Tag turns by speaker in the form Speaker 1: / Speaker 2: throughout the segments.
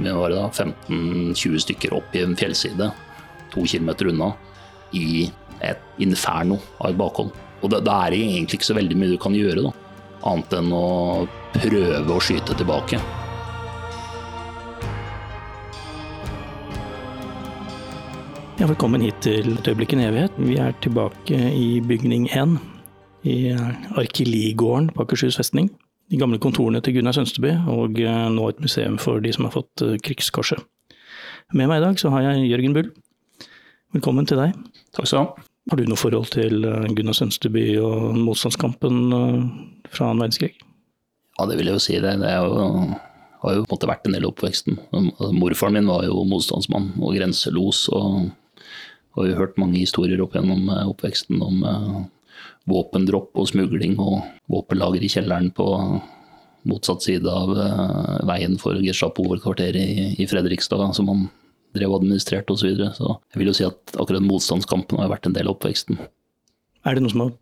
Speaker 1: 15-20 stykker opp i en fjellside, to kilometer unna, i et inferno av et bakhånd. Og det, det er egentlig ikke så veldig mye du kan gjøre, da. Annet enn å prøve å skyte tilbake.
Speaker 2: Ja, velkommen hit til Et øyeblikk en evighet. Vi er tilbake i bygning 1 i Arkiligården på Akershus festning. De gamle kontorene til Gunnar Sønsteby, og eh, nå et museum for de som har fått eh, Krigskorset. Med meg i dag så har jeg Jørgen Bull. Velkommen til deg.
Speaker 1: Takk skal du ha.
Speaker 2: Har du noe forhold til eh, Gunnar Sønsteby og motstandskampen fra annen verdenskrig?
Speaker 1: Ja, det vil jeg jo si. Det, det jo, har jo på en måte vært en del av oppveksten. Morfaren min var jo motstandsmann og grenselos. og har jo hørt mange historier opp gjennom oppveksten om våpendropp og smugling og våpenlager i kjelleren på motsatt side av uh, veien for Gestapo-kvarteret i, Fredrikstad, som han drev og administrerte osv. Så, videre. så jeg vil jo si at akkurat motstandskampen har vært en del av oppveksten.
Speaker 2: Er det noe som har,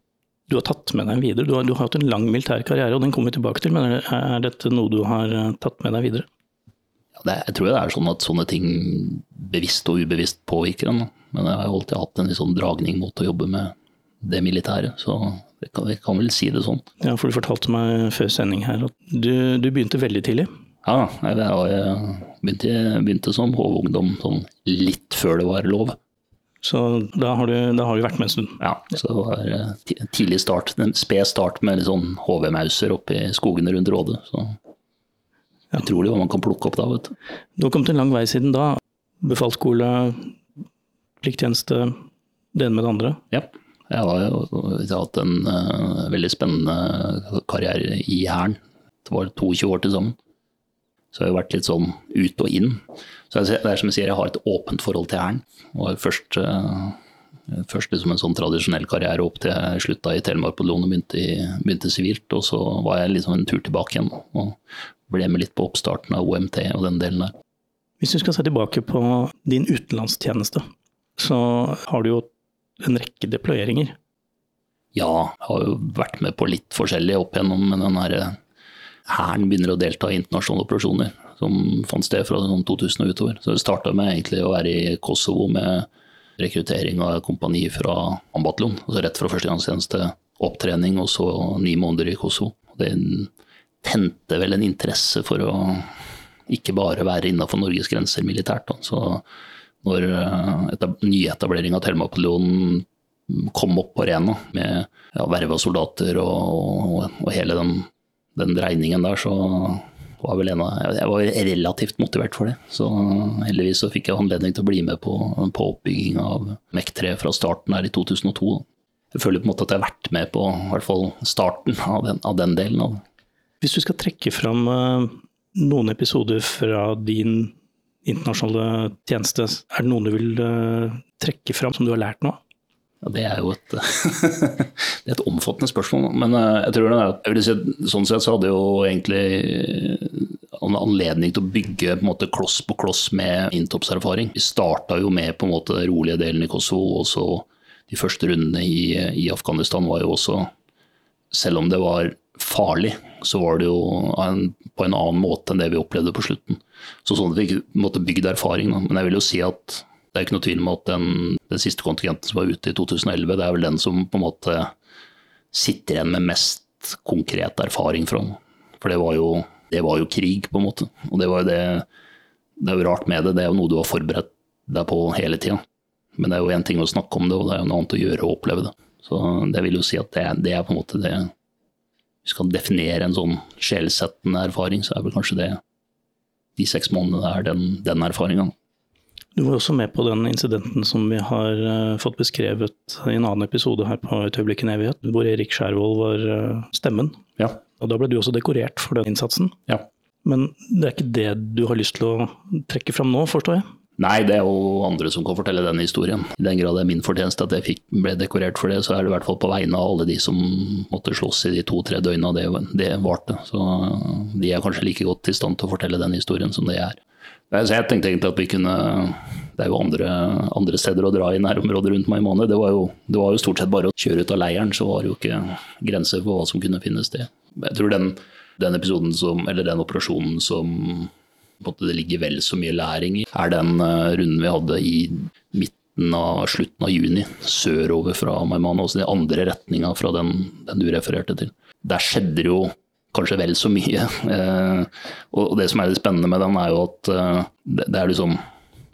Speaker 2: du har tatt med deg videre? Du har, du har hatt en lang militær karriere, og den kommer vi tilbake til, men er, er dette noe du har eh, tatt med deg videre?
Speaker 1: Ja, det, jeg tror det er sånn at sånne ting bevisst og ubevisst påvirker en. Men jeg har alltid hatt en sånn dragning mot å jobbe med det militære. Så vi kan, vi kan, vel si det sånn.
Speaker 2: Ja, for du fortalte meg før sending her at du, du begynte veldig tidlig.
Speaker 1: Ja, jeg, jeg begynte, begynte, som HV-ungdom sånn litt før det var lov.
Speaker 2: Så da har, du, da har du vært med en stund?
Speaker 1: Ja, så det var eh, tidlig start. En sped start med litt sånn HV-mauser oppe i skogene rundt Råde. Så ja. utrolig hva man kan plukke opp da, vet du.
Speaker 2: Du har kommet en lang vei siden da. Befalsskole, plikttjeneste, det ene med det andre.
Speaker 1: Ja. Jeg har jo hatt en uh, veldig spennende karriere i Hæren. Det var 22 år til sammen. Så jeg har vært litt sånn ut og inn. Så det er som jeg sier, jeg har et åpent forhold til Hæren. Først, uh, først liksom en sånn tradisjonell karriere opp til jeg slutta i Telemark-bataljonen og begynte sivilt. Og så var jeg liksom en tur tilbake igjen og ble med litt på oppstarten av OMT og den delen der.
Speaker 2: Hvis du skal se tilbake på din utenlandstjeneste, så har du jo en rekke deployeringer.
Speaker 1: Ja, jeg har jo vært med på litt forskjellig opp igjennom, den her eh, Hæren begynner å delta i internasjonale operasjoner som fant sted fra sånn 2000 og utover. Så det starta med egentlig å være i Kosovo med rekruttering av kompani fra Ambatlon. Altså rett fra førstegangstjeneste, opptrening og så ni måneder i Kosovo. Det tente vel en interesse for å ikke bare være innafor Norges grenser militært. Da. Så når eh, nyetablering av Telemark-bataljonen kom opp på arena med ja, verva soldater og, og, og, hele den, den dreiningen der, så var vel en av, jeg var relativt motivert for det. Så heldigvis så fikk jeg anledning til å bli med på, på oppbygging av MEC3 fra starten her i 2002. Jeg føler på en måte at jeg har vært med på hvert fall starten av den, av den delen av det.
Speaker 2: Hvis du skal trekke fram eh, noen episoder fra din internasjonale tjeneste. Er det noen du vil uh, trekke fram som du har lært nå?
Speaker 1: Ja, det er jo et, det er et omfattende spørsmål. Men uh, jeg tror det er, jeg vil si, sånn sett så hadde jeg jo egentlig en anledning til å bygge på måte kloss på kloss med Intops-erfaring. Vi starta jo med på en måte den rolige delen i Kosovo, og så de første rundene i, i Afghanistan var jo også Selv om det var farlig, så var det jo en, på en annen måte enn det vi opplevde på slutten. Så sånn at vi måtte bygd erfaring. Da. Men jeg vil jo si at det er ikke noe tvil om at den, den, siste kontingenten som var ute i 2011, det er vel den som på en måte sitter igjen med mest konkret erfaring fra. For det var, jo, det var jo krig, på en måte. Og det var jo det Det er jo rart med det, det er jo noe du har forberedt deg på hele tida. Men det er jo én ting å snakke om det, og det er jo noe annet å gjøre og oppleve det. Så det vil jo si at det, det er på en måte det skal definere en sånn sjelsettende erfaring, så er vel kanskje det de seks månedene er den, den erfaringa.
Speaker 2: Du var også med på den incidenten som vi har uh, fått beskrevet i en annen episode her på Et øyeblikk i en evighet, hvor Erik Skjærvold var uh, stemmen.
Speaker 1: Ja.
Speaker 2: Og da ble du også dekorert for den innsatsen.
Speaker 1: Ja.
Speaker 2: Men det er ikke det du har lyst til å trekke fram nå, forstår jeg?
Speaker 1: Nei, det er jo andre som kan fortelle den historien. I den grad det er min fortjeneste at jeg fikk, ble dekorert for det, så er det i hvert fall på vegne av alle de som måtte slåss i de to-tre døgna det, det varte. Så de er kanskje like godt i stand til å fortelle den historien som det jeg er. Så jeg tenkte egentlig at vi kunne Det er jo andre, andre steder å dra i nærområdet rundt Maimane. Det, var jo, det var jo stort sett bare å kjøre ut av leiren, så var det jo ikke grenser for hva som kunne finne sted. Jeg tror den, den episoden som, eller den operasjonen som det ligger vel så mye læring i, er den eh, runden vi hadde i midten av slutten av juni, sørover fra Maimane, også den andre retninga fra den, den, du refererte til. Der skjedde det jo kanskje vel så mye. Eh, og det som er litt spennende med den, er jo at eh, det, er liksom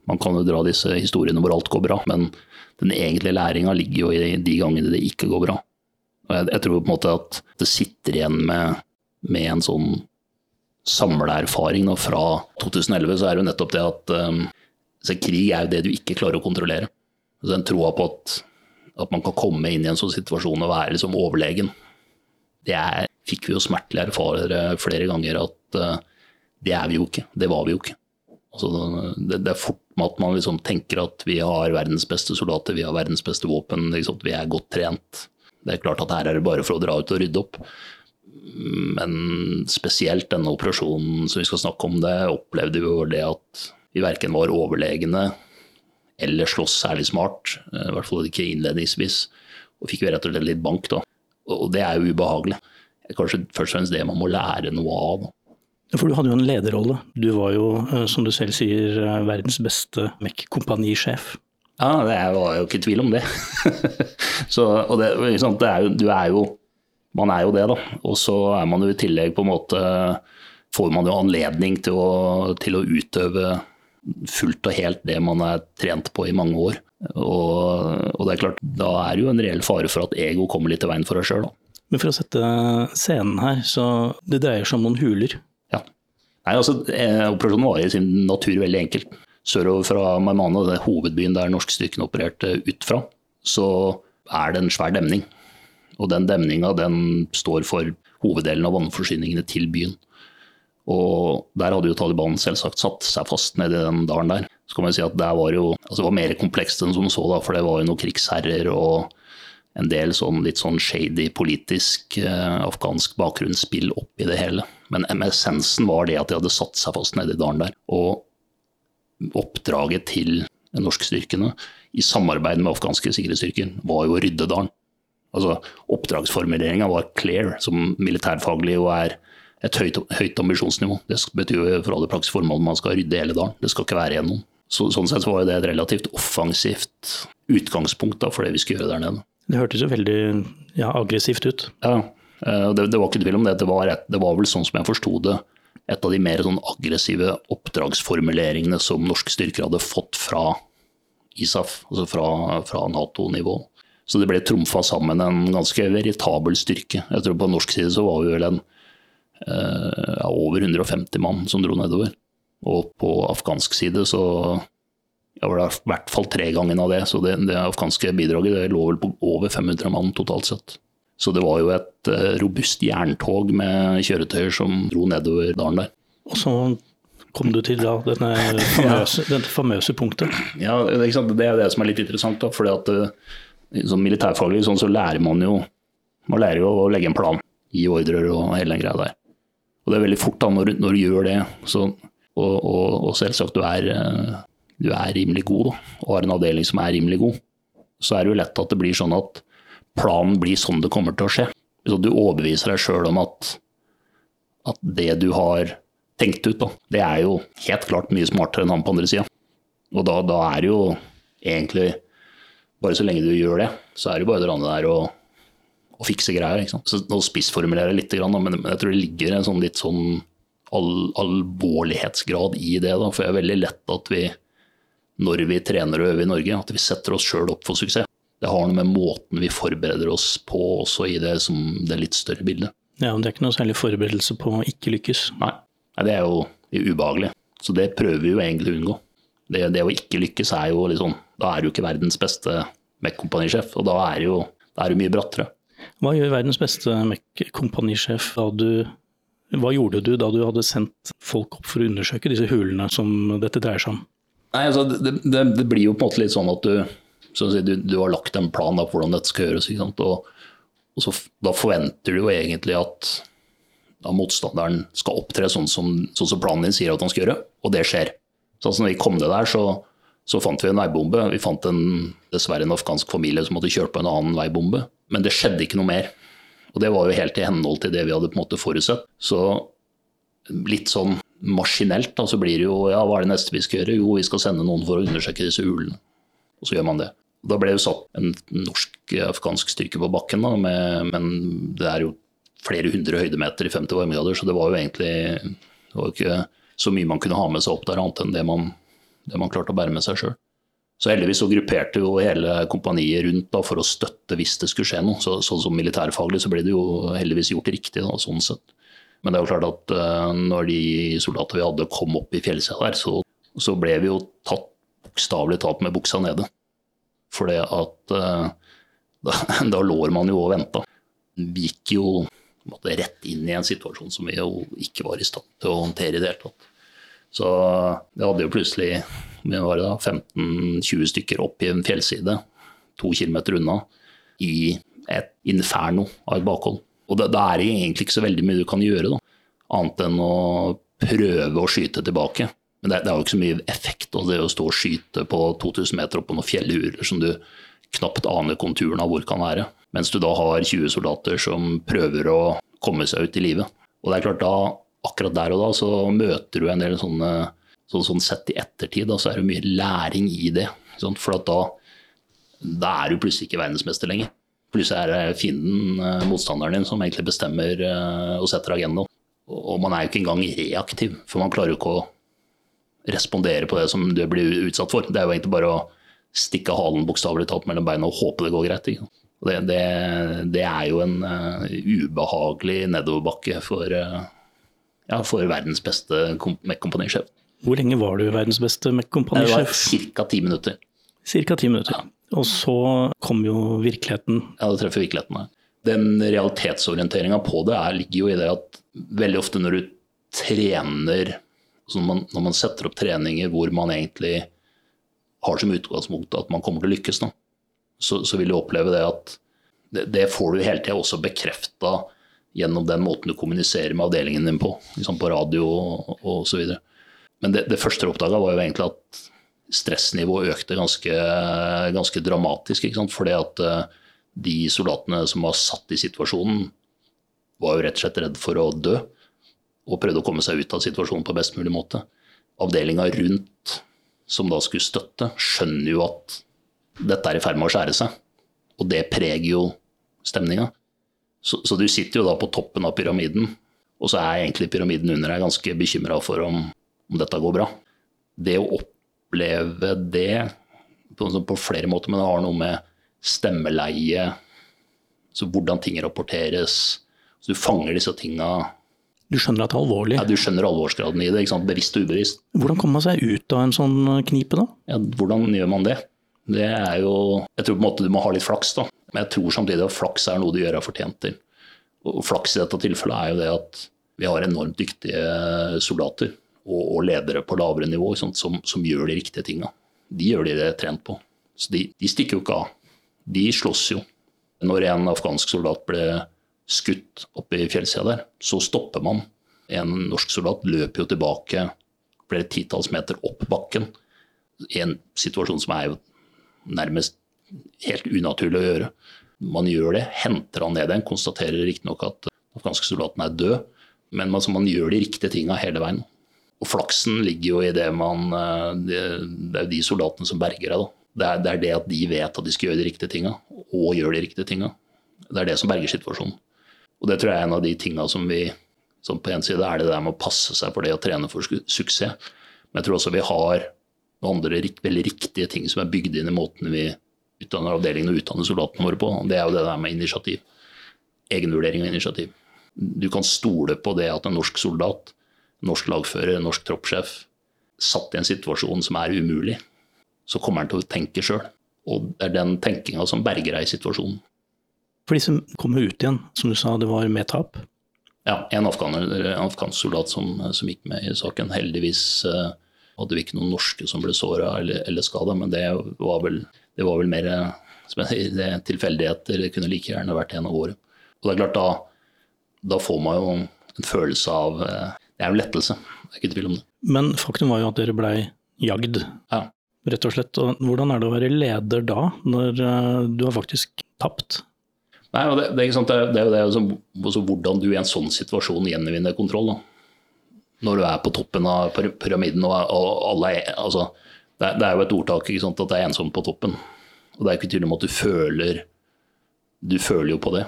Speaker 1: Man kan jo dra disse historiene hvor alt går bra, men den egentlige læringa ligger jo i de gangene det ikke går bra. Og jeg, jeg tror på en måte at det sitter igjen med, med en sånn samla erfaring fra 2011, så er det jo nettopp det at um, krig er jo det du ikke klarer å kontrollere. Så Den troa på at, at, man kan komme inn i en sånn situasjon og være liksom overlegen, det er, fikk vi jo smertelig erfare flere ganger at uh, det er vi jo ikke. Det var vi jo ikke. Altså, det, det, er fort med at man liksom tenker at vi har verdens beste soldater, vi har verdens beste våpen, liksom, vi er godt trent. Det er klart at her er det bare for å dra ut og rydde opp. Men spesielt denne operasjonen som vi skal snakke om, det opplevde vi jo det at vi verken var overlegne eller slåss særlig smart. Eh, I hvert fall ikke innledningsvis. Og fikk jo rett og slett litt bank, da. Og det er jo ubehagelig. Kanskje først og fremst det man må lære noe av.
Speaker 2: For du hadde jo en lederrolle. Du var jo, eh, som du selv sier, eh, verdens beste MEC-kompanisjef.
Speaker 1: Ja, det var jo ikke tvil om det. Så, og det, det er jo, du er jo man er jo det, da. Og så er man jo i tillegg på en måte Får man jo anledning til å, til å utøve fullt og helt det man er trent på i mange år. Og, og, det er klart, da er det jo en reell fare for at ego kommer litt i veien for deg sjøl, da.
Speaker 2: Men for å sette scenen her, så det dreier seg om noen huler?
Speaker 1: Ja. Nei, altså, eh, Operasjonen var i sin natur veldig enkel. Sørover fra Maimane, det er hovedbyen der norskstyrkene opererte ut fra, så er det en svær demning. Og den demninga den står for hoveddelen av vannforsyningene til byen. Og der hadde jo Taliban selvsagt satt seg fast nedi den dalen der. Så kan man si at det var jo altså det var mer komplekst enn som så, da, for det var jo noen krigsherrer og en del sånn litt sånn shady politisk eh, afghansk bakgrunnsspill oppi det hele. Men essensen var det at de hadde satt seg fast nedi dalen der. Og oppdraget til norskstyrkene i samarbeid med afghanske sikkerhetsstyrker var jo å rydde dalen. Altså, Oppdragsformuleringa var clear, som militærfaglig og er et høyt, høyt ambisjonsnivå. Det betyr jo for alle praktiske formål man skal rydde hele dalen. Det skal ikke være igjen noen. Så, sånn sett så var det et relativt offensivt utgangspunkt da, for det vi skulle gjøre der nede.
Speaker 2: Det hørtes jo veldig ja, aggressivt ut.
Speaker 1: Ja, eh, det, det var ikke tvil om det. Det var, et, det var vel sånn som jeg forsto det, et av de mer sånn aggressive oppdragsformuleringene som norske styrker hadde fått fra ISAF, altså fra, fra Nato-nivå. Så det ble trumfa sammen en ganske veritabel styrke. Jeg tror På norsk side så var vi vel en eh, over 150 mann som dro nedover. Og på afghansk side så ja, var det i hvert fall tre ganger av det. Så det, det afghanske bidraget det lå vel på over 500 mann totalt sett. Så det var jo et eh, robust jerntog med kjøretøyer som dro nedover dalen der.
Speaker 2: Og så kom du til da, denne famøse, ja. dette famøse punktet?
Speaker 1: Ja, det er det som er litt interessant. da, fordi at eh, som militærfaglig sånn, så lærer man jo man lærer jo å legge en plan, gi ordrer og hele den greia der. Og det er veldig fort da når, når du gjør det, så, og, og, og, selvsagt du er, eh, du er rimelig god da, og har en avdeling som er rimelig god, så er det jo lett at det blir sånn at planen blir sånn det kommer til å skje. Så du overbeviser deg sjøl om at, at, det du har tenkt ut, da, det er jo helt klart mye smartere enn han på andre sida. Og da, da er det jo egentlig bare så lenge du gjør det, så er det bare det der å, å fikse greier. Så Nå spissformulerer jeg litt, men jeg tror det ligger en sånn litt sånn all, alvorlighetsgrad i det. Da. For det er veldig lett at vi når vi trener og øver i Norge, at vi setter oss sjøl opp for suksess. Det har noe med måten vi forbereder oss på også i det, som det litt større bildet.
Speaker 2: Ja, Det er ikke noe særlig forberedelse på å ikke lykkes.
Speaker 1: Nei, Nei det er jo ubehagelig. Så det prøver vi jo egentlig å unngå. Det, det å ikke lykkes er jo litt sånn Da er du ikke verdens beste MEC-kompanisjef, og da er du jo da er du mye brattere.
Speaker 2: Hva gjør verdens beste MEC-kompanisjef da du Hva gjorde du da du hadde sendt folk opp for å undersøke disse hulene som dette dreier seg om?
Speaker 1: Nei, altså, det, det, det blir jo på en måte litt sånn at du, så si, du, du har lagt en plan for hvordan dette skal gjøres. Og, og så, da forventer du jo egentlig at da motstanderen skal opptre sånn som, sånn som, planen din sier at han skal gjøre, og det skjer. Så altså, når vi kom ned der, så, så, fant vi en veibombe. Vi fant en, dessverre en afghansk familie som hadde kjørt på en annen veibombe. Men det skjedde ikke noe mer. Og det var jo helt i henhold til det vi hadde på en måte forutsett. Så litt sånn maskinelt da, så blir det jo ja, hva er det neste vi skal gjøre? Jo, vi skal sende noen for å undersøke disse hulene. Og så gjør man det. Da ble det satt en norsk-afghansk styrke på bakken, da, med, men det er jo flere hundre høydemeter i 50 varmegrader, så det var jo egentlig det var ikke så mye man kunne ha med seg opp der, annet enn det man, det man klarte å bære med seg sjøl. Så heldigvis så grupperte jo hele kompaniet rundt da, for å støtte hvis det skulle skje noe. Så, sånn som militærfaglig så ble det jo heldigvis gjort riktig, da, sånn sett. Men det er jo klart at uh, når de soldatene vi hadde kom opp i fjellsida der, så, så, ble vi jo tatt bokstavelig talt med buksa nede. For det at uh, da, da, lå man jo og venta. Vi gikk jo måte, rett inn i en situasjon som vi jo ikke var i stand til å håndtere i det hele tatt. Så vi hadde jo plutselig 15-20 stykker opp i en fjellside, to kilometer unna, i et inferno av et bakhold. Og det, det, er egentlig ikke så veldig mye du kan gjøre, da. annet enn å prøve å skyte tilbake. Men det, det er jo ikke så mye effekt av det å stå og skyte på 2000 meter opp på noen fjellhurer som du knapt aner konturen av hvor kan være. Mens du da har 20 soldater som prøver å komme seg ut i live. Og det er klart da, akkurat der og da, så møter du en del sånne så, sånn sett i ettertid, da, så er det mye læring i det. For da, da er du plutselig ikke verdensmester lenger. Plutselig er det fienden, eh, motstanderen din, som egentlig bestemmer eh, og setter agendaen. Og man er jo ikke engang reaktiv, for man klarer jo ikke å respondere på det som du blir utsatt for. Det er jo egentlig bare å stikke halen bokstavelig talt mellom beina og håpe det går greit. Det, det, det, er jo en uh, ubehagelig nedoverbakke for, uh, ja, for verdens beste Mac-kompanisjef.
Speaker 2: Hvor lenge var du verdens beste Mac-kompanisjef?
Speaker 1: Ca. ti minutter.
Speaker 2: Cirka ti minutter. Ja. Og så kom jo virkeligheten.
Speaker 1: Ja, det treffer virkeligheten. Den realitetsorienteringa på det er, ligger jo i det at veldig ofte når du trener altså når, man, når man setter opp treninger hvor man egentlig har som utgangspunkt at man kommer til å lykkes, da, så, så, vil du oppleve det at det, det får du hele tida også bekrefta gjennom den måten du kommuniserer med avdelingen din på, liksom på radio og osv. Men det, det første du oppdaga, var jo egentlig at stressnivået økte ganske, ganske dramatisk. Fordi at eh, de soldatene som var satt i situasjonen, var jo rett og slett redd for å dø. Og prøvde å komme seg ut av situasjonen på best mulig måte. Avdelinga rundt, som da skulle støtte, skjønner jo at dette er i ferd med å skjære seg. Og det preger jo stemninga. Så, så, du sitter jo da på toppen av pyramiden, og så er egentlig pyramiden under deg ganske bekymra for om, om, dette går bra. Det å oppleve det på, på, flere måter, men det har noe med stemmeleie, så hvordan ting rapporteres. Så du fanger disse tinga
Speaker 2: Du skjønner at det er alvorlig?
Speaker 1: Ja, du skjønner alvorsgraden i det. Bevisst og ubevisst.
Speaker 2: Hvordan kommer man seg ut av en sånn knipe, da?
Speaker 1: Ja, hvordan gjør man det? Det er jo Jeg tror på en måte du må ha litt flaks, da. Men jeg tror samtidig at flaks er noe du gjør deg fortjent til. Og flaks i dette tilfellet er jo det at vi har enormt dyktige soldater og, og ledere på lavere nivå som, som, gjør de riktige tinga. De gjør de det trent på. Så de, de stikker jo ikke av. De slåss jo. Når en afghansk soldat ble skutt oppe i fjellsida der, så stopper man. En norsk soldat løper jo tilbake flere titalls meter opp bakken i en situasjon som er jo nærmest helt unaturlig å gjøre. Man gjør det, henter han ned igjen, konstaterer riktignok at afghanske soldaten er død, men man, man gjør de riktige tinga hele veien. Og flaksen ligger jo i det man eh, Det, er jo de soldatene som berger deg, da. Det er, det er, det at de vet at de skal gjøre de riktige tinga, og gjør de riktige tinga. Det er det som berger situasjonen. Og det tror jeg er en av de tinga som vi som På en side er det der med å passe seg for det å trene for suksess. Men jeg tror også vi har noen andre veldig riktige ting som er bygd inn i måten vi utdanner avdelingen og utdanner soldatene våre på. Det er jo det der med initiativ. Egenvurdering og initiativ. Du kan stole på det at en norsk soldat, norsk lagfører, norsk troppssjef satt i en situasjon som er umulig, så kommer han til å tenke sjøl. Og det er den tenkinga som berger deg i situasjonen.
Speaker 2: For de som kommer ut igjen, som du sa, det var med tap?
Speaker 1: Ja, en afghaner, en afghansk soldat som, som, gikk med i saken. Heldigvis uh, hadde vi ikke noen norske som ble såra eller, eller skada, men det var, vel, det var vel mer det tilfeldigheter. Det kunne like gjerne vært en av våre. Og det er klart, da, da får man jo en følelse av uh, Det er jo lettelse, det er ikke tvil om det.
Speaker 2: Men faktum var jo at dere blei jagd,
Speaker 1: ja.
Speaker 2: rett og slett. Og hvordan er det å være leder da, når uh, du har faktisk tapt?
Speaker 1: Nei, det, det, er det, det, er jo det altså, altså, hvordan du i en sånn situasjon gjenvinner kontroll. Da. Når du er på toppen av pyramiden og, alle er, altså, det, det, er jo et ordtak sant, at det er ensomt på toppen. Og det er ikke tvil om at du føler Du føler jo på det.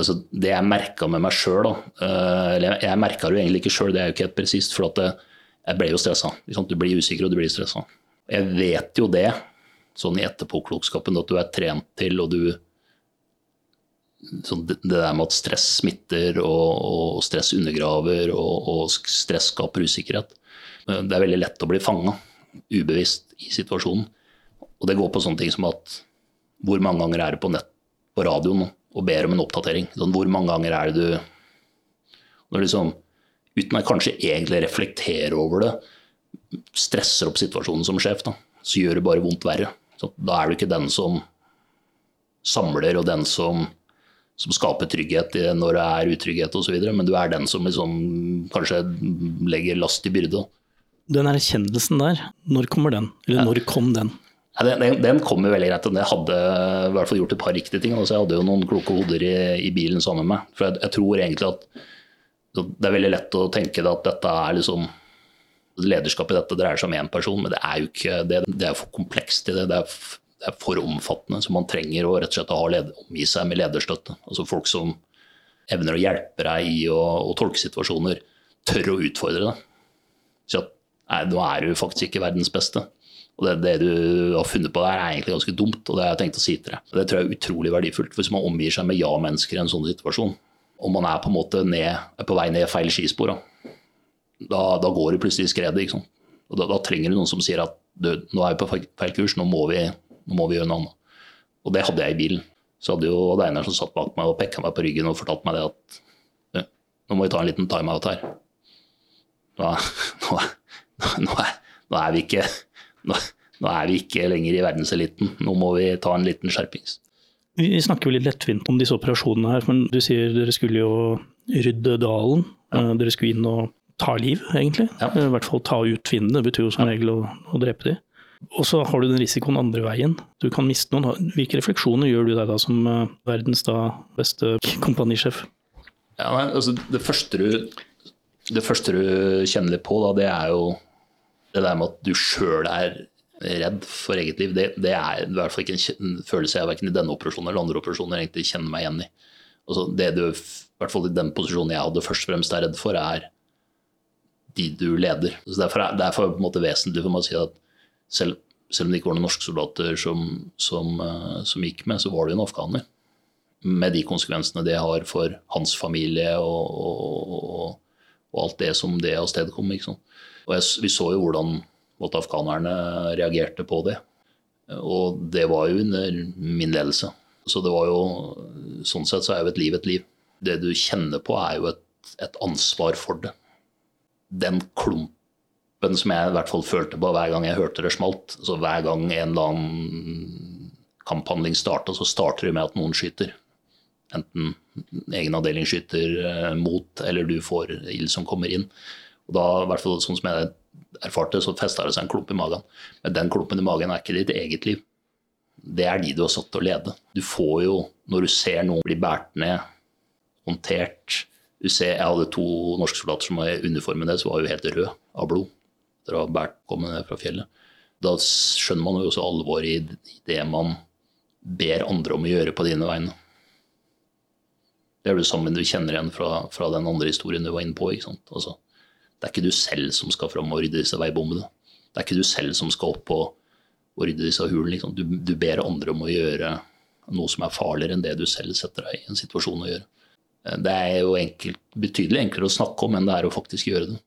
Speaker 1: Altså, det jeg merka med meg sjøl, uh, eller jeg, jeg merka det jo egentlig ikke sjøl, det er jo ikke helt presist, for at jeg ble jo stressa. Du blir usikker og du blir stressa. Jeg vet jo det, sånn i etterpåklokskapen, at du er trent til og du det, der med at stress smitter og, og stress undergraver og, og, stress skaper usikkerhet. Det er veldig lett å bli fanga ubevisst i situasjonen. Og det går på sånne ting som at hvor mange ganger er du på nett på radioen og ber om en oppdatering? Sånn, hvor mange ganger er det du når liksom, Uten å kanskje egentlig reflektere over det, stresser opp situasjonen som sjef, da, så gjør det bare vondt verre. Så da er du ikke den som samler og den som som skaper trygghet når det er utrygghet osv., men du er den som liksom kanskje legger last i byrde.
Speaker 2: Den erkjennelsen der, når kommer den? Eller når kom den?
Speaker 1: Ja, den, den, den kom jo veldig greit. Jeg hadde i hvert fall gjort et par riktige ting. Altså, jeg hadde jo noen kloke hoder i, i bilen sammen med meg. For jeg, jeg, tror egentlig at det er veldig lett å tenke at dette er liksom Lederskap i dette dreier seg om én person, men det er jo ikke det. Det er for komplekst i det. Det er det er for omfattende. Så man trenger å rett og slett ha omgi seg med lederstøtte. Altså folk som evner å hjelpe deg i å, å tolke situasjoner, tør å utfordre deg. Si at nei, nå er du faktisk ikke verdens beste. Og det, det, du har funnet på der, er egentlig ganske dumt, og det har jeg tenkt å si til deg. Det tror jeg er utrolig verdifullt hvis man omgir seg med ja-mennesker i en sånn situasjon. Og man er på ned, på vei ned feil skispor, da, da går du plutselig i skredet. Og da, da, trenger du noen som sier at nå er vi på feil kurs, nå må vi nå må vi gjøre noe annet. Og det hadde jeg i bilen. Så hadde jo Odd Einar som satt bak meg og pekka meg på ryggen og fortalte meg det at nå må vi ta en liten timeout her. Nå, nå, nå, er, nå, er, vi ikke nå, er vi ikke lenger i verdenseliten. Nå må vi ta en liten skjerpings.
Speaker 2: Vi snakker jo litt lettvint om disse operasjonene her, men du sier dere skulle jo rydde dalen. Ja. Eh, dere skulle inn og ta liv, egentlig. Ja. I hvert fall ta ut fiendene. Det betyr jo som regel å, å drepe dem. Og så har du den risikoen andre veien. Du kan miste noen. Hvilke refleksjoner gjør du deg da som eh, verdens da beste kompanisjef?
Speaker 1: Ja, altså det, første du, det første du kjenner litt på, da, det er jo det der med at du sjøl er redd for eget liv. Det, det er i hvert fall ikke en følelse jeg verken i denne operasjonen eller andre operasjoner egentlig kjenner meg igjen i. Altså det du, i hvert fall i den posisjonen jeg hadde først og fremst er redd for, er de du leder. Så derfor er, derfor på en måte vesentlig for meg å si at selv, selv, om det ikke var noen norske soldater som, som, uh, som, gikk med, så var det jo en afghaner. Med de konsekvensene det har for hans familie og, og, og, og alt det som det avstedkom. Og jeg, vi så jo hvordan måtte afghanerne reagerte på det. Og det var jo under min ledelse. Så det var jo, sånn sett så er jo et liv et liv. Det du kjenner på, er jo et, et ansvar for det. Den klumpen som jeg i hvert fall følte på hver gang jeg hørte det smalt. Så hver gang en eller annen kamphandling starta, så starter det med at noen skyter. Enten egen avdeling skyter eh, mot, eller du får ild som kommer inn. Og da, i hvert fall sånn som jeg erfarte, så festa det seg en klump i magen. Men den klumpen i magen er ikke ditt eget liv. Det er de du har satt til å lede. Du får jo, når du ser noen bli båret ned, håndtert du ser, Jeg hadde to norske soldater som var i uniformen deres, var jo helt rød av blod etter å ha båret kommet ned fra fjellet. Da skjønner man jo også alvoret i det man ber andre om å gjøre på dine vegne. Det er det samme du kjenner igjen fra, fra, den andre historien du var inne på. Altså, det er ikke du selv som skal fram og rydde disse veibommene. Det er ikke du selv som skal opp og, og rydde disse hulene. Du, du, ber andre om å gjøre noe som er farligere enn det du selv setter deg i en situasjon å gjøre. Det er jo enkelt, betydelig enklere å snakke om enn det er å faktisk gjøre det.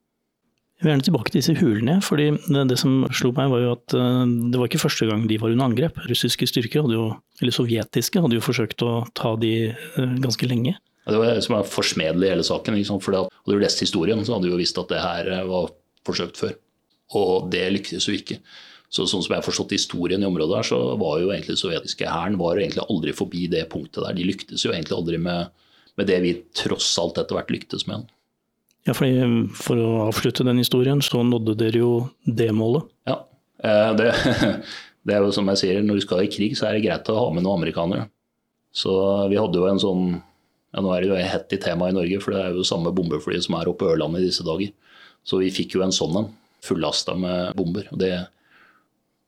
Speaker 2: Jeg vil gjerne tilbake til disse hulene. fordi det, det, som slo meg var jo at uh, det var ikke første gang de var under angrep. Russiske styrker, jo, eller sovjetiske, hadde jo forsøkt å ta de uh, ganske lenge.
Speaker 1: Ja, det var det som er forsmedelig i hele saken. Ikke sant? For hadde du lest historien, så hadde du jo visst at det her var forsøkt før. Og det lyktes jo ikke. Så sånn som jeg har forstått historien i området her, så var jo egentlig sovjetiske hæren aldri forbi det punktet der. De lyktes jo egentlig aldri med, med det vi tross alt etter hvert lyktes med.
Speaker 2: Ja, fordi For å avslutte den historien, så nådde dere jo det målet?
Speaker 1: Ja, eh, det, det er jo som jeg sier, når du skal i krig, så er det greit å ha med noen amerikanere. Så vi hadde jo en sånn ja, Nå er det jo hett i temaet i Norge, for det er jo samme bombefly som er oppe på Ørlandet i disse dager. Så vi fikk jo en sånn en, fullasta med bomber. og det,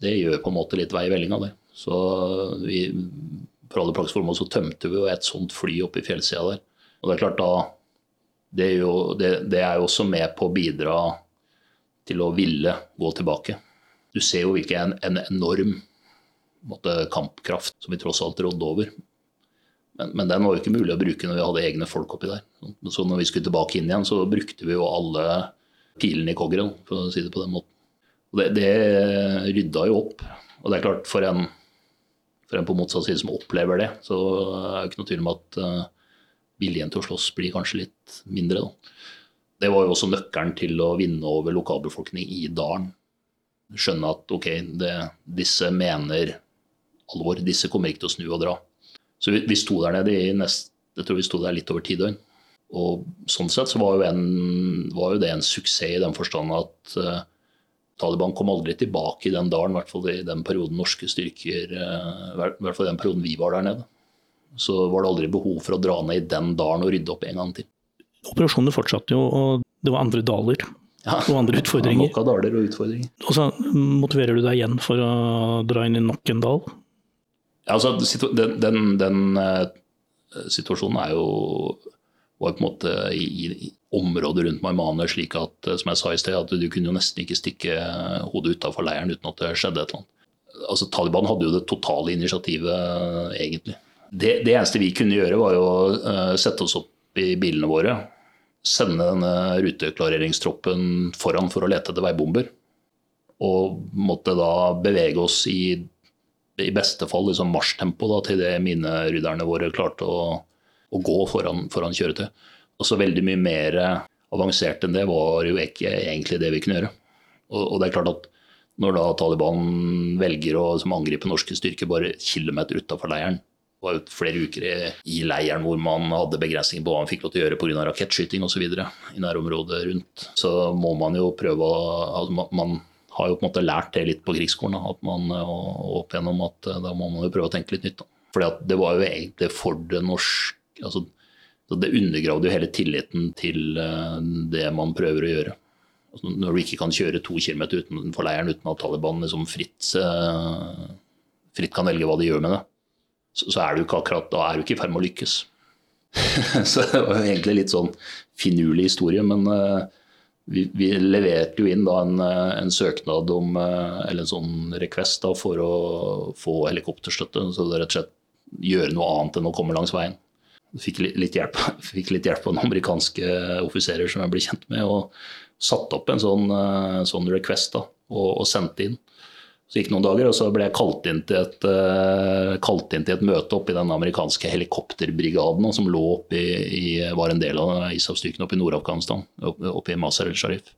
Speaker 1: det, gjør på en måte litt vei i vellinga, det. Så vi, for alle praktiske formål så tømte vi jo et sånt fly oppe i fjellsida der. Og det er klart da det er, jo, det, det er jo også med på å bidra til å ville gå tilbake. Du ser jo hvilken en, en enorm måtte, kampkraft som vi tross alt rådde over. Men, men, den var jo ikke mulig å bruke når vi hadde egne folk oppi der. Så når vi skulle tilbake inn igjen, så brukte vi jo alle pilene i koggeren, for å si det på den måten. Og det, det rydda jo opp. Og det er klart, for en, for en på motsatt side som opplever det, så er det ikke noe tvil om at uh, viljen til å slåss blir kanskje litt mindre. Da. Det var jo også nøkkelen til å vinne over lokalbefolkning i dalen. Skjønne at ok, det, disse mener alvor, disse kommer ikke til å snu og dra. Så vi, vi sto der nede i nest, jeg tror vi sto der litt over ti døgn. Og sånn sett så var jo, en, var jo det en suksess i den forstand at uh, Taliban kom aldri tilbake i den dalen, i hvert fall i den perioden norske styrker uh, I hvert fall i den perioden vi var der nede. Så var det aldri behov for å dra ned i den dalen og rydde opp en gang til.
Speaker 2: Operasjonene fortsatte jo, og det var andre daler ja, og andre utfordringer.
Speaker 1: Nok av daler og utfordringer.
Speaker 2: Og så motiverer du deg igjen for å dra inn i nok en dal?
Speaker 1: Ja, altså, den, den, den uh, situasjonen er jo var på en måte i, i området rundt Maimane slik at eh, som jeg sa i sted, at du kunne jo nesten ikke stikke hodet utafor leiren uten at det skjedde et eller annet. Altså, Taliban hadde jo det totale initiativet, egentlig. Det, det, eneste vi kunne gjøre, var jo å uh, sette oss opp i bilene våre. Sende denne ruteklareringstroppen foran for å lete etter veibomber. Og måtte da bevege oss i, i beste fall liksom marsjtempo da, til det minerydderne våre klarte å å gå foran, foran kjøretøy. Og så veldig mye mer avansert enn det var jo ikke egentlig det vi kunne gjøre. Og, og det er klart at når da Taliban velger å angripe norske styrker bare kilometer utafor leiren, var jo flere uker i, leiren hvor man hadde begrensninger på hva man fikk lov til å gjøre pga. rakettskyting osv. i nærområdet rundt, så må man jo prøve å altså man, har jo på en måte lært det litt på krigsskolen. At man, opp igjennom at da må man jo prøve å tenke litt nytt. Fordi det var jo egentlig for det norske altså, Det undergravde jo hele tilliten til uh, det man prøver å gjøre. Altså, når du ikke kan kjøre to kilometer utenfor leiren uten at Taliban liksom fritt, fritt kan velge hva de gjør med det, så, er du ikke akkurat, da er du ikke i ferd med å lykkes. så det var jo egentlig litt sånn finurlig historie, men uh, vi, vi, leverte jo inn da en, en søknad om, eller en sånn request da, for å få helikopterstøtte. Så det rett og slett gjøre noe annet enn å komme langs veien fikk litt hjelp, fikk litt hjelp av noen amerikanske offiserer som jeg ble kjent med, og satte opp en sånn, eh, sånn request da, og, og, sendte inn. Så gikk det noen dager, og så ble jeg kalt inn til et, uh, kalt inn til et møte oppe i den amerikanske helikopterbrigaden som lå oppe i, i, var en del av ISAF-styrken oppe i Nord-Afghanistan, oppe, i Masar el-Sharif.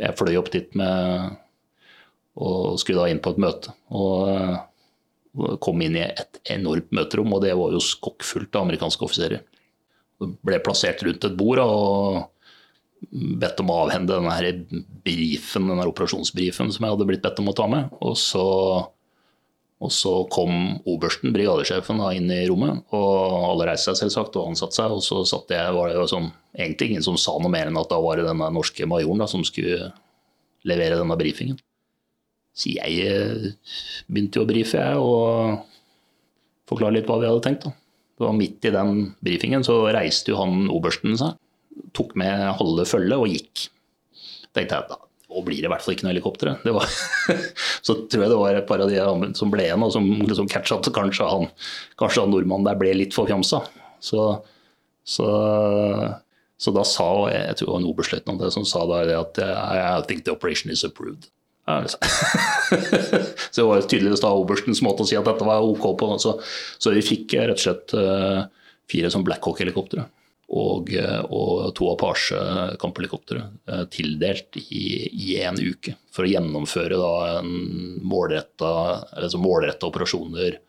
Speaker 1: Jeg fløy opp dit med, og skulle da inn på et møte. og uh, kom inn i et enormt møterom, og det var jo skokkfullt av amerikanske offiserer. Ble plassert rundt et bord og bedt om å avhende denne briefen, denne operasjonsbrifen som jeg hadde blitt bedt om å ta med. Og så, og så kom obersten, brigadesjefen, inn i rommet. og Alle reiste seg selvsagt, og ansatte seg. Og så satt jeg, var det jo som, egentlig ingen som sa noe mer enn at da var det denne norske majoren da, som skulle levere denne brifingen. Så jeg eh, begynte jo å brife, jeg, og forklare litt hva vi hadde tenkt. Da. Det var Midt i den brifingen så reiste jo han obersten seg, tok med halve følget og gikk. tenkte jeg da, Og blir det i hvert fall ikke noe helikopter. Så tror jeg det var et par av de som ble igjen, og som liksom catcha at kanskje han, kanskje han nordmannen der ble litt for fjamsa. Så, så, så, da sa jeg tror det var en oberstløytnant som sa da at I think the operation is approved. Ja, så det var tydeligvis da oberstens måte å si at dette var OK på. Så, så vi fikk rett og slett uh, fire sånn Blackhawk-helikoptre og, eh, og to Apache kamphelikoptre eh, tildelt i én uke for å gjennomføre da, en målretta, altså målretta operasjoner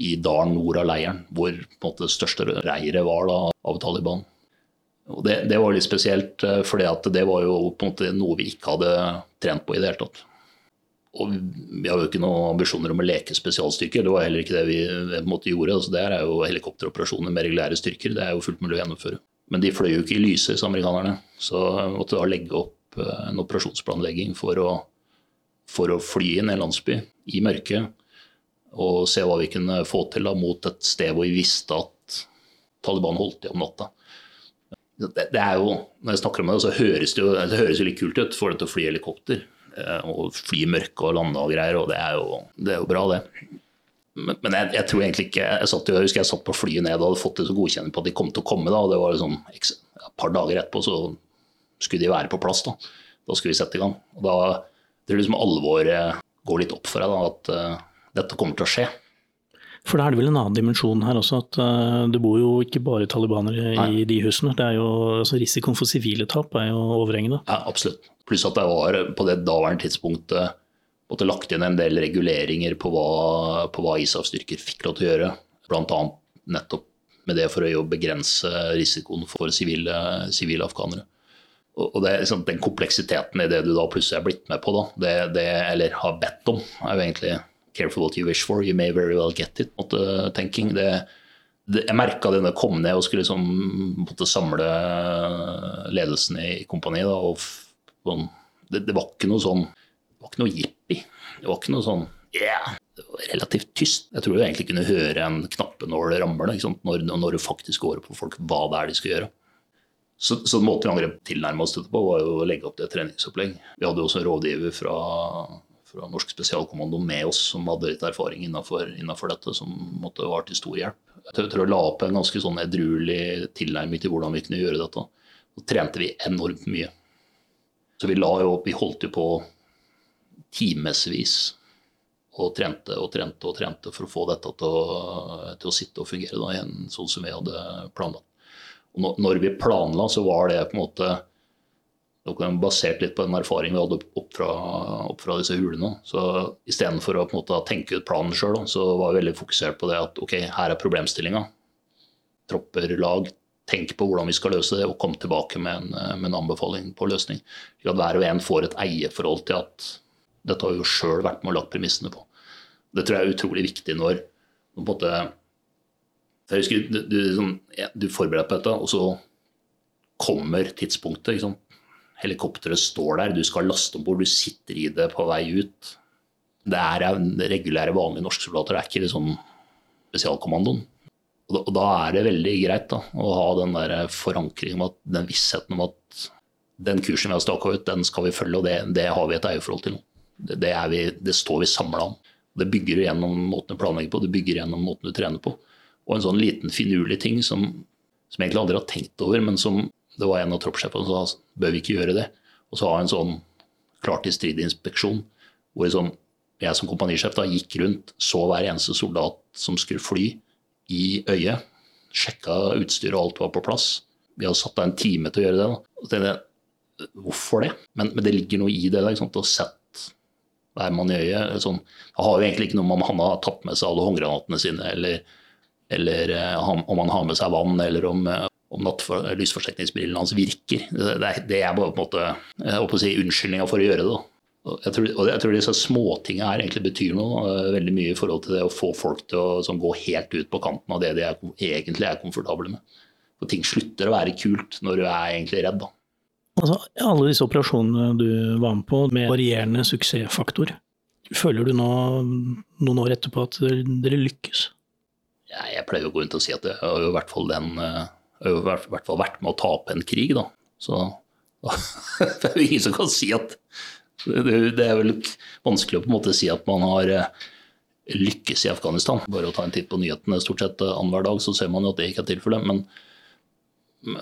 Speaker 1: i dalen nord av leiren, hvor en måte, det største reiret var da, av Taliban. Og det, det, var litt spesielt, eh, for det var jo på en måte noe vi ikke hadde trent på i det hele tatt. Og vi har jo ikke noen ambisjoner om å leke spesialstyrker. Det var heller ikke det vi måte gjorde. Altså, det er jo helikopteroperasjoner med regulære styrker. Det er jo fullt mulig å gjennomføre. Men de fløy jo ikke i lyset, disse amerikanerne. Så vi måtte da legge opp eh, en operasjonsplanlegging for å, for å fly inn en landsby i mørket og se hva vi kunne få til da, mot et sted hvor vi visste at Taliban holdt til om natta. Det, det, er jo, Når jeg snakker om det, så høres det jo, det høres jo litt kult ut. for å fly helikopter. Eh, og fly mørke og lande og greier, og det er jo, det er jo bra, det. Men, men jeg, jeg, tror egentlig ikke Jeg satt, jeg husker jeg satt på flyet ned og hadde fått det så godkjenning på at de kom til å komme. da, og det var liksom Et par dager etterpå så skulle de være på plass. Da Da skulle vi sette i gang. og Da det jeg liksom alvoret går litt opp for deg, da, at uh, dette kommer til å skje.
Speaker 2: For da er det vel en annen dimensjon her også, at uh, det bor jo ikke bare talibanere Nei. i de husene. Det er jo, altså Risikoen for sivile tap er jo overhengende.
Speaker 1: Ja, absolutt. Pluss at det var på det daværende tidspunktet måtte lagt inn en del reguleringer på hva, på hva ISAF-styrker fikk lov til å gjøre. Bl.a. nettopp med det for å begrense risikoen for sivile, sivile afghanere. Og det, liksom, Den kompleksiteten i det du da plutselig er blitt med på, da, det, det, eller har bedt om, er jo egentlig 'careful what you wish for, you may very well get it'. Måtte, tenking. Det, det, jeg merka det da jeg kom ned og skulle liksom, samle ledelsen i kompaniet. og sånn, det, det, var ikke noe sånn Det var ikke noe jippi. Det var ikke noe sånn yeah. Det var relativt tyst. Jeg tror du egentlig kunne høre en knappenål ramle når, når du faktisk går på folk hva det er de skal gjøre. Så, så måten vi angrep tilnærma oss dette på, var jo å legge opp det treningsopplegg. Vi hadde jo også en rådgiver fra, fra Norsk spesialkommando med oss som hadde litt erfaring innenfor, innenfor dette, som måtte var til stor hjelp. Jeg tror la opp en ganske sånn edruelig tilnærming til hvordan vi kunne gjøre dette. Så trente vi enormt mye. Så vi la jo opp, vi holdt jo på timevis og trente og trente og trente for å få dette til å, til å sitte og fungere da, igjen, sånn som vi hadde planlagt. Og når vi planla, så var det på en måte basert litt på en erfaring vi hadde opp fra, opp fra disse hulene. Så istedenfor å måte tenke ut planen sjøl, så var vi veldig fokusert på det at ok, her er problemstillinga. Tropper, lag, tenk på hvordan vi skal løse det, og komme tilbake med en, med en anbefaling på løsning. Slik at hver og en får et eierforhold til at dette har vi jo sjøl vært med og lagt premissene på. Det tror jeg er utrolig viktig når på en måte jeg husker, Du, du, sånn, du forbereder deg på dette, og så kommer tidspunktet. Ikke sant? Helikopteret står der, du skal laste om bord, du sitter i det på vei ut. Det er regulære, vanlige norske soldater, det er ikke liksom spesialkommandoen. Og da, er det veldig greit da, å ha den der forankringen, den vissheten om at den kursen vi har staka ut, den skal vi følge, og det, det har vi et eierforhold til det, vi, det står vi samla om. Det bygger du gjennom måten du planlegger på, det bygger gjennom måten du trener på. Og en sånn liten finurlig ting som, som jeg egentlig aldri har tenkt over, men som det var en av troppssjefene som sa bør vi ikke gjøre det. Og så ha en sånn klart i strid-inspeksjon hvor liksom, jeg som kompanisjef da gikk rundt, så hver eneste soldat som skulle fly, i øyet. Sjekka utstyret og alt var på plass. Vi hadde satt av en time til å gjøre det. Da. Og tenkte, Hvorfor det? Men, men, det ligger noe i det. Ikke sant? Å sette hver mann i øyet. Sånn. Det har jo egentlig ikke noe om han har tatt med seg alle håndgranatene sine, eller, eller uh, om han har med seg vann, eller om, uh, om lysforsterkningsbrillene hans virker. Det, det, det, er bare på en måte jeg å si, unnskyldninga for å gjøre det. Jeg tror, og jeg tror disse småtingene her egentlig betyr noe uh, veldig mye i forhold til det å få folk til å sånn, gå helt ut på kanten av det de er, egentlig er komfortable med. For ting slutter å være kult når du er egentlig redd. da.
Speaker 2: Altså, alle disse operasjonene du var med på, med varierende suksessfaktor, føler du nå, noen år etterpå at dere lykkes?
Speaker 1: Ja, jeg pleier å gå rundt og si at jeg har i hvert fall, den, har i hvert fall vært med å tape en krig. da. Så det er jo ingen som kan si at Det er vel vanskelig å på en måte si at man har eh, lykkes i Afghanistan. Bare å ta en titt på nyhetene stort sett eh, annenhver dag, så ser man jo at det ikke er tilfellet. Men,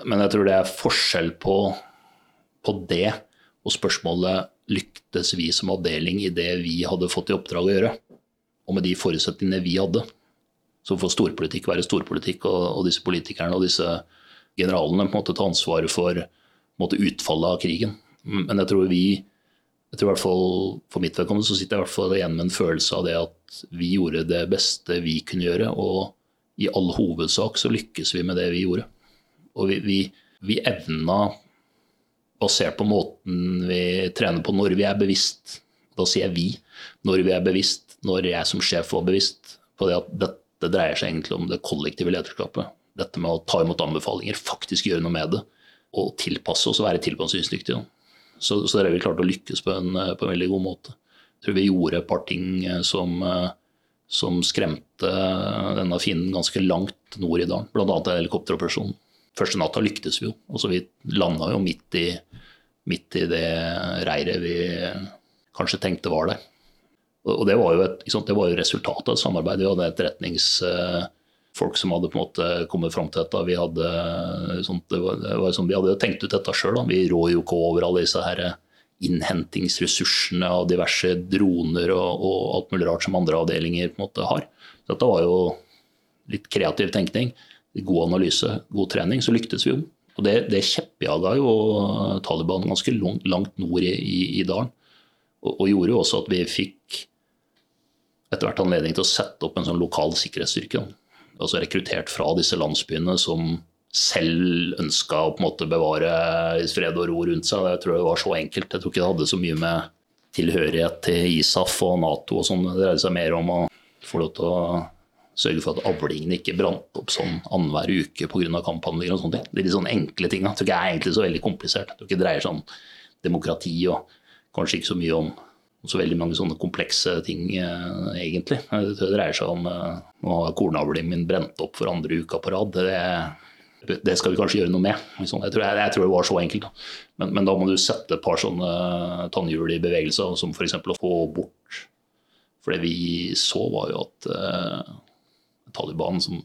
Speaker 1: men jeg tror det er forskjell på, på det og spørsmålet lyktes vi som avdeling i det vi hadde fått i oppdrag å gjøre, og med de forutsetningene vi hadde. Så får storpolitikk være storpolitikk, og, og disse politikerne og disse generalene på en måte ta ansvaret for måte, utfallet av krigen. Men jeg tror vi jeg tror i hvert fall For mitt vedkommende så sitter jeg i hvert fall igjen med en følelse av det at vi gjorde det beste vi kunne gjøre, og i all hovedsak så lykkes vi med det vi gjorde. Og vi, vi, vi evna, basert på måten vi trener på når vi er bevisst, da sier jeg vi, når vi er bevisst, når jeg som sjef var bevisst på det at dette dreier seg egentlig om det kollektive lederskapet dette med å ta imot anbefalinger, faktisk gjøre noe med det. Og tilpasse oss og være tilpasningsdyktige. Så, så der har vi klart å lykkes på en, på en, veldig god måte. Jeg tror vi gjorde et par ting eh, som, eh, som skremte denne fienden ganske langt nord i dalen. Bl.a. helikopteroperasjonen. Første natta lyktes vi jo. Altså, vi landa jo midt i, midt i det reiret vi kanskje tenkte var der. Og det var jo, et, det var jo resultatet av samarbeidet. Vi hadde etterretnings eh, som hadde på en måte kommet fram til dette. Vi hadde, sånt, det var, det var sånn, vi hadde tenkt ut dette sjøl. Vi rår jo ikke over alle disse her innhentingsressursene av diverse droner og, og, alt mulig rart som andre avdelinger på en måte har. Dette var jo litt kreativ tenkning, god analyse, god trening. Så lyktes vi jo. Og det, det kjeppjaga jo Taliban ganske langt nord i, i, i dalen. Og, og, gjorde jo også at vi fikk etter hvert anledning til å sette opp en sånn lokal sikkerhetsstyrke altså rekruttert fra disse landsbyene som selv ønska å på en måte bevare fred og ro rundt seg. Jeg tror det var så enkelt. Jeg tror ikke det hadde så mye med tilhørighet til ISAF og Nato og sånn. Det dreide seg mer om å få lov til å sørge for at avlingene ikke brant opp sånn annenhver uke pga. kamphandlinger og sånne ting. Er litt sånne enkle tinga tror ikke det er egentlig så veldig komplisert. Jeg tror ikke det dreier seg om demokrati og kanskje ikke så mye om så veldig mange sånne komplekse ting, eh, egentlig. Det dreier seg om eh, Nå har kornavlen min brent opp for andre uka på rad. Det, det, skal vi kanskje gjøre noe med. Liksom. Jeg tror, jeg, jeg tror det var så enkelt. Da. Men, men, da må du sette et par sånne tannhjul i bevegelse, som f.eks. å få bort For det vi så, var jo at eh, Taliban, som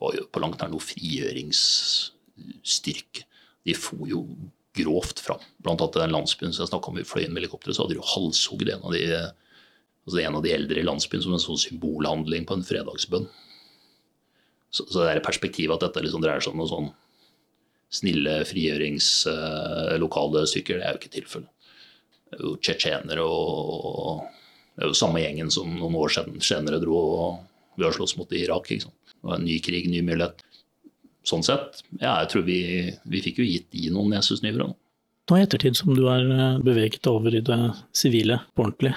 Speaker 1: var jo på langt nær noe frigjøringsstyrke, de for jo grovt fram. Blant annet den landsbyen som jeg snakka om vi fløy inn med helikopteret, så hadde de jo en av de altså en av de eldre i landsbyen som en sånn symbolhandling på en fredagsbønn. Så, så det er perspektivet at dette liksom dreier seg om noen sånn snille frigjøringslokale uh, stykker, det er jo ikke tilfellet. Det er jo tsjetsjenere og, Det er jo samme gjengen som noen år senere dro og vi har slåss mot Irak. Ikke sant? Det var en ny krig, ny mulighet sånn sett, ja, jeg tror vi, vi fikk jo gitt de noen nesesyvere.
Speaker 2: Nå i ettertid som du er eh, beveget over i det sivile på ordentlig,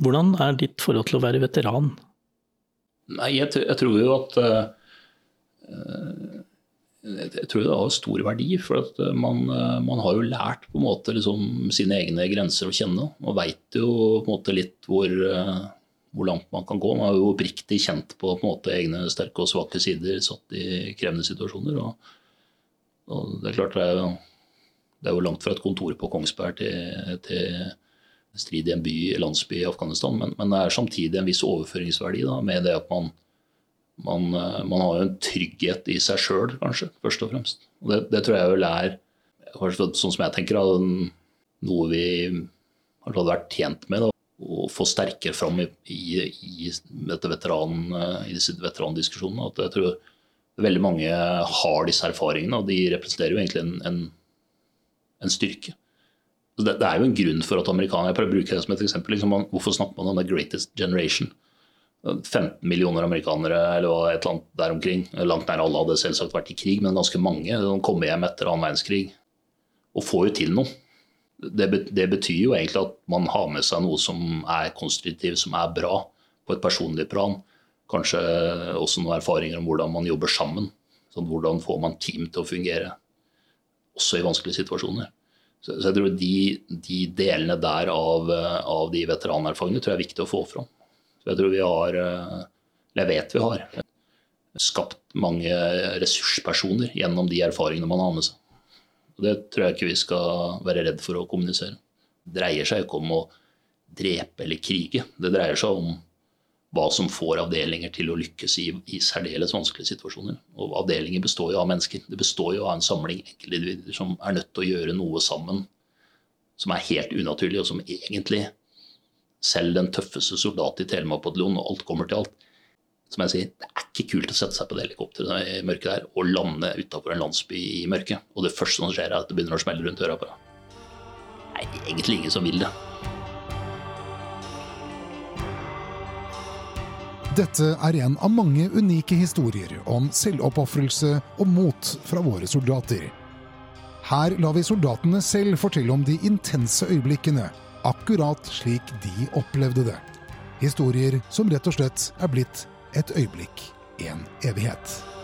Speaker 2: hvordan er ditt forhold til å være veteran?
Speaker 1: Nei, jeg, jeg tror jo at uh, jeg tror det har stor verdi. For at man, man, har jo lært på en måte liksom sine egne grenser å kjenne. Og veit jo på en måte litt hvor, hvor langt man kan gå. Man har jo oppriktig kjent på, på måte, egne sterke og svake sider satt i krevende situasjoner. Og, og det er klart det er, det er, jo langt fra et kontor på Kongsberg til, til strid i en by, landsby i Afghanistan, men, men, det er samtidig en viss overføringsverdi da, med det at man, man, man har jo en trygghet i seg sjøl, kanskje, først og fremst. Og det, det, tror jeg vel er, sånn som jeg tenker, noe vi har vært tjent med. Da å få sterkere fram i, i, i, veteran, i disse veterandiskusjonene. At jeg tror veldig mange har disse erfaringene, og de representerer jo egentlig en, en, en styrke. Det, det, er jo en grunn for at amerikanere Jeg prøver å bruke det som et eksempel. Liksom, hvorfor snakker man om the greatest generation? 15 millioner amerikanere eller et eller annet der omkring. Langt nær alle hadde selvsagt vært i krig, men ganske mange. De kom hjem etter annen verdenskrig og får jo til noe det, det, betyr jo egentlig at man har med seg noe som er konstruktivt, som er bra, på et personlig plan. Kanskje også noen erfaringer om hvordan man jobber sammen. Sånn, hvordan får man team til å fungere, også i vanskelige situasjoner. Så, så jeg tror de, de, delene der av, av de veteranerfaringene tror jeg er viktig å få fram. Så jeg tror vi har, eller jeg vet vi har, skapt mange ressurspersoner gjennom de erfaringene man har med seg. Og Det tror jeg ikke vi skal være redd for å kommunisere. Det dreier seg ikke om å drepe eller krige. Det dreier seg om hva som får avdelinger til å lykkes i, i særdeles vanskelige situasjoner. Og avdelinger består jo av mennesker. Det består jo av en samling enkeltindivider som er nødt til å gjøre noe sammen som er helt unaturlig, og som egentlig selv den tøffeste soldat i Telemark-bataljonen, og alt kommer til alt, som jeg sier, det er ikke kult å sette seg på det helikopteret i mørket der og lande utafor en landsby i mørket. Og det første som skjer, er at det begynner å smelle rundt øra på deg. Det er egentlig ingen som vil det.
Speaker 3: Dette er en av mange unike historier om selvoppofrelse og mot fra våre soldater. Her lar vi soldatene selv fortelle om de intense øyeblikkene, akkurat slik de opplevde det. Historier som rett og slett er blitt et øyeblikk, en evighet.